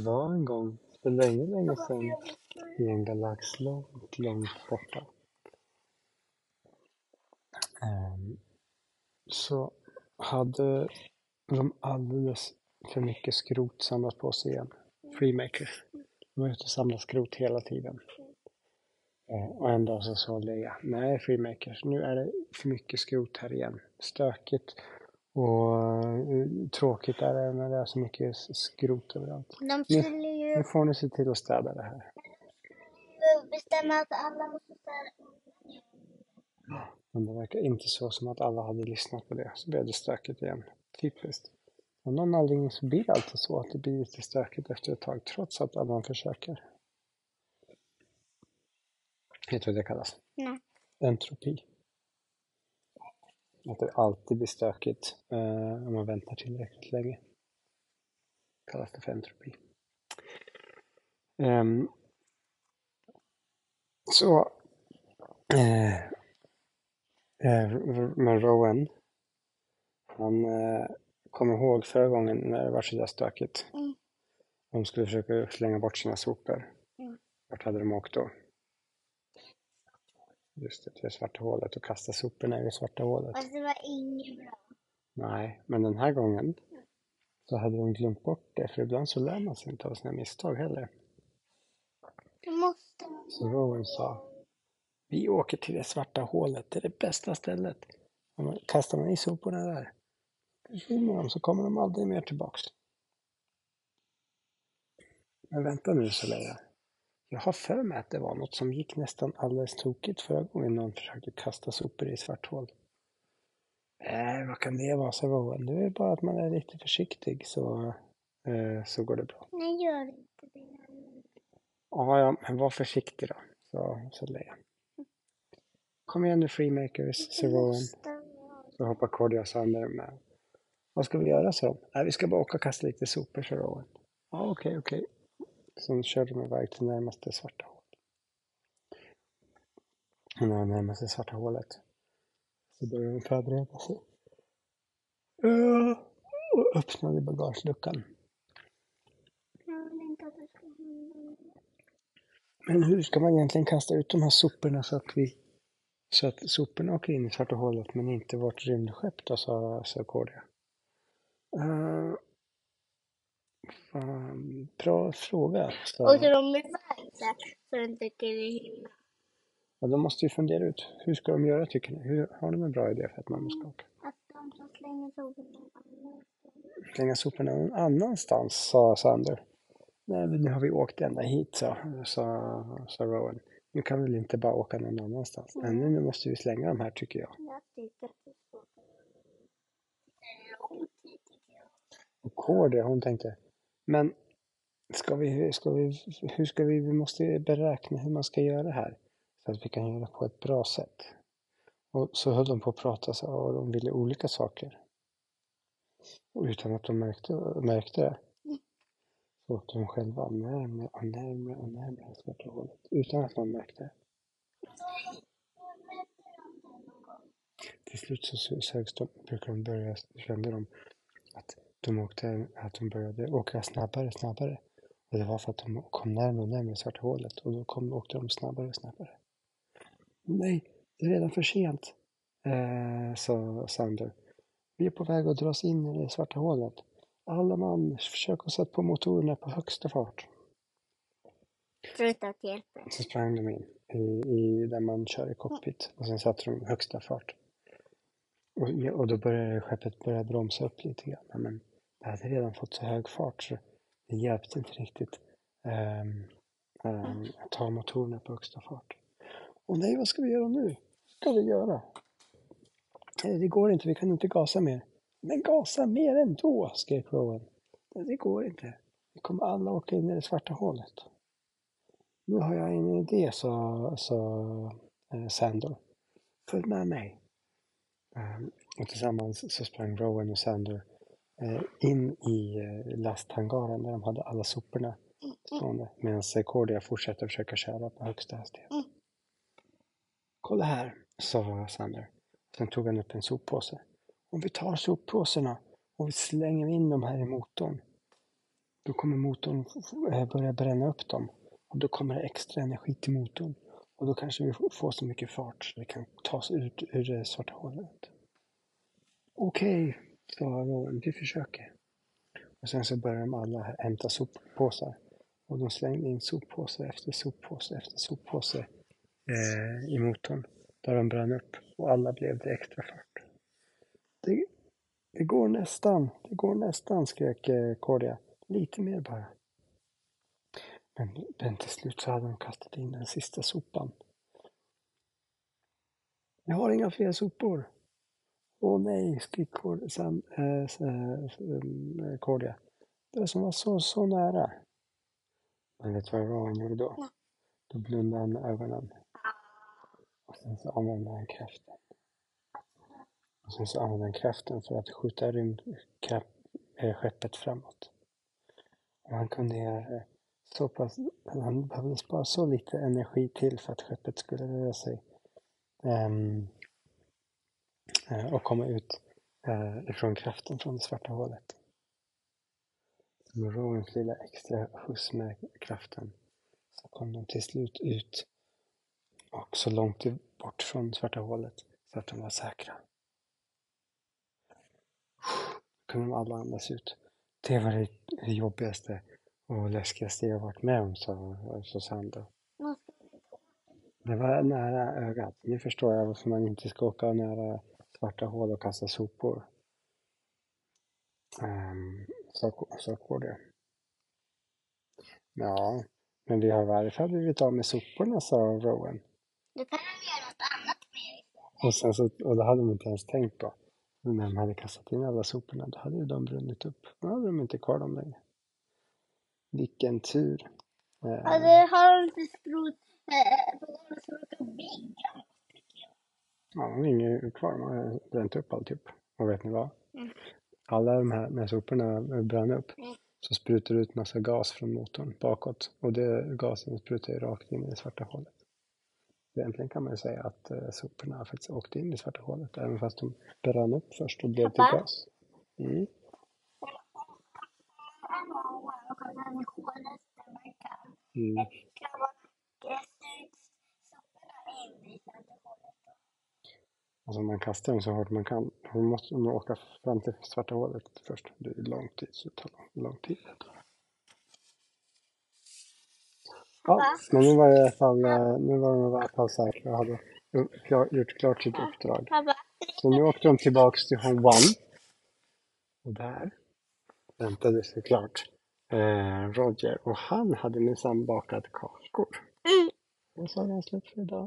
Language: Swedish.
Var en gång för länge, länge sedan i en galax långt, långt borta. Ehm, så hade de alldeles för mycket skrot samlat på sig igen. Freemakers. De var ute och samlade skrot hela tiden. Eh, Och en dag så sa Leia, nej Freemakers, nu är det för mycket skrot här igen. Stökigt och eh, tråkigt är det när det är så mycket skrot överallt. De skulle ju Nu får ni se till att städa det här. bestämma att alla måste städa. Men det verkar inte så som att alla hade lyssnat på det. Så blev det stökigt igen. Typiskt. Av någon anledning så blir det alltid så att det blir lite stökigt efter ett tag trots att man försöker. Vet du vad det kallas? Nej. Entropi. Att det alltid blir stökigt eh, om man väntar tillräckligt länge. Kallas det för entropi. Ehm, så eh, eh, men Rowan han eh, kom ihåg förra gången när det var så där stökigt. Mm. De skulle försöka slänga bort sina sopor. Mm. Vart hade de åkt då? Just det, till det svarta hålet och kasta soporna i det svarta hålet. Fast det var inget bra. Nej, men den här gången så hade de glömt bort det, för ibland så lär man sig inte av sina misstag heller. Du måste. Så Rowan sa, vi åker till det svarta hålet, det är det bästa stället. Man kastar man i soporna där, försvinner de så kommer de aldrig mer tillbaks. Men vänta nu så Leia. Jag har för mig att det var något som gick nästan alldeles tokigt förra gången någon försökte kasta sopor i svart hål. Nej, vad kan det vara, sa Rowan. Det är bara att man är lite försiktig så, eh, så går det bra. Nej, gör inte det. Ja, ja, men var försiktig då, sa, sa Leia. Kom igen nu Freemakers, sa Rowan. Så hoppar Cordy och Sander med. Vad ska vi göra, sa de. Nej, vi ska bara åka och kasta lite sopor, sa Rowan. Ja, okej, okej. Sen körde de iväg till närmaste svarta hål. Och när de närmade sig svarta hålet så började de förbereda sig. Och öppnade bagageluckan. Men hur ska man egentligen kasta ut de här soporna så att vi så att soporna åker in i svarta hålet men inte vårt rymdskepp då, sa, sa Cordia. Uh, fan, bra fråga. Så, Åker de iväg så här, så de tycker det är himla. ja, de måste ju fundera ut, hur ska de göra tycker ni? Hur, har de en bra idé för att mamma ska åka? Att de som slänger soporna. Slänga soporna någon annanstans, sa Sander. Nej, men nu har vi åkt ända hit, sa, sa, sa Rowan. Nu kan vi väl inte bara åka någon annanstans? Nej, nu måste vi slänga de här tycker jag. Jag tycker att det är. Och Cordia, hon tänkte, men ska vi, ska vi, hur ska vi, vi måste beräkna hur man ska göra det här. Så att vi kan göra det på ett bra sätt. Och så höll de på att prata så, och de ville olika saker. Och utan att de märkte, märkte det. Så åkte de själva närmare och närmare och närmare svarta hålet. Utan att någon märkte det. Till slut så sögs de, brukade de börja, kände de att de åkte, att de började åka snabbare, snabbare. Och det var för att de kom närmare och närmare svarta hålet och då kom, åkte de snabbare och snabbare. Nej, det är redan för sent, eh, sa Sander. Vi är på väg att dras in i det svarta hålet. Alla man, försök att sätta på motorerna på högsta fart. Tror inte att det hjälper. Så sprang de in i, i där man kör i cockpit och sen satte de högsta fart. Och, och då började skeppet börja bromsa upp lite grann. Men det hade redan fått så hög fart så det hjälpte inte riktigt ehm, ehm, att ta motorerna på högsta fart. Och nej, vad ska vi göra nu? Vad ska vi göra? Nej, det går inte, vi kan inte gasa mer. Men gasa mer ändå, skrek Rowan. Det går inte. Vi kommer alla åka in i det svarta hålet. Nu har jag en idé, sa, sa eh, Sandor. Följ med mig. Ehm, och tillsammans så sprang Rowan och Sandor eh, in i eh, lasthangaren där de hade alla soporna stående. Medan Cordia fortsatte försöka köra på högsta hastighet. Mm. Kolla här, sa Sander. Sen tog han upp en soppåse. Om vi tar soppåsarna och vi slänger in dem här i motorn. då kommer motorn eh, börja bränna upp dem. Och då kommer det extra energi till motorn. Och då kanske vi får så mycket fart så vi kan ta oss ut ur det svarta hålet. Okej, okay, sa Rowan, vi försöker. Och sen så började de alla hämta soppåsar. Och de slängde in soppåse efter soppåse efter soppåse eh, i motorn. Där de brann upp. Och alla blev det extra fart. Det, det går nästan, det går nästan, skrek eh, Cordia. Lite mer bara. Men, men till slut så hade de kastat in den sista sopan. Jag har inga fler sopor. Åh nej, skrek Cordia. Det som var så, så nära. Men vet du vad Rowan gjorde då? Då blundade han med ögonen. Och sen så använde han kraften. Och sen så använde han kraften för att skjuta rymdskeppet framåt. Och han kunde göra det så pass, han behövde spara så lite energi till för att skeppet skulle röra sig. Um, och komma ut uh, ifrån kraften från det svarta hålet. Med Rowans lilla extra skjuts med kraften så kom de till slut ut och så långt bort från svarta hålet så att de var säkra. Då kunde de alla andas ut. Det var det jobbigaste och läskigaste jag varit med om, sa, sa Sandra. Det var nära ögat. Nu förstår jag varför man inte ska åka nära svarta hål och kasta sopor. Um, så, så går det. Ja, men vi har i varje fall blivit av med soporna, sa Rowan. Då kan de göra något annat med Och, sen så, och det hade de inte ens tänkt på. När de hade kastat in alla soporna, då hade de brunnit upp. Då hade de inte kvar dem längre. Vilken tur. Ja, det har inte sprut på grund av sprut och bigga. Har inget kvar. De har bränt upp alltihop. Och vet ni vad? Mm. Alla de här när soporna brann upp Mm. så sprutar det ut massa gas från motorn bakåt. Och det gasen sprutar ju rakt in i det svarta hålet. Egentligen kan man ju säga att eh, soporna faktiskt åkte in i svarta hålet. Även fast de brann upp först och blev till gas. Mm. Mm. Alltså man kastar dem så hårt man kan. Man måste man åka fram till svarta hålet först. Det är lång tid, så det tar lång, lång tid. Ja, men nu var det i alla fall, eh, nu var de i alla fall säkra och hade gjort klart sitt uppdrag. Så nu åkte de tillbaks till Home One. Och där väntade såklart eh, Roger och han hade minsann bakat kakor. Mm. Och så har jag slut för idag.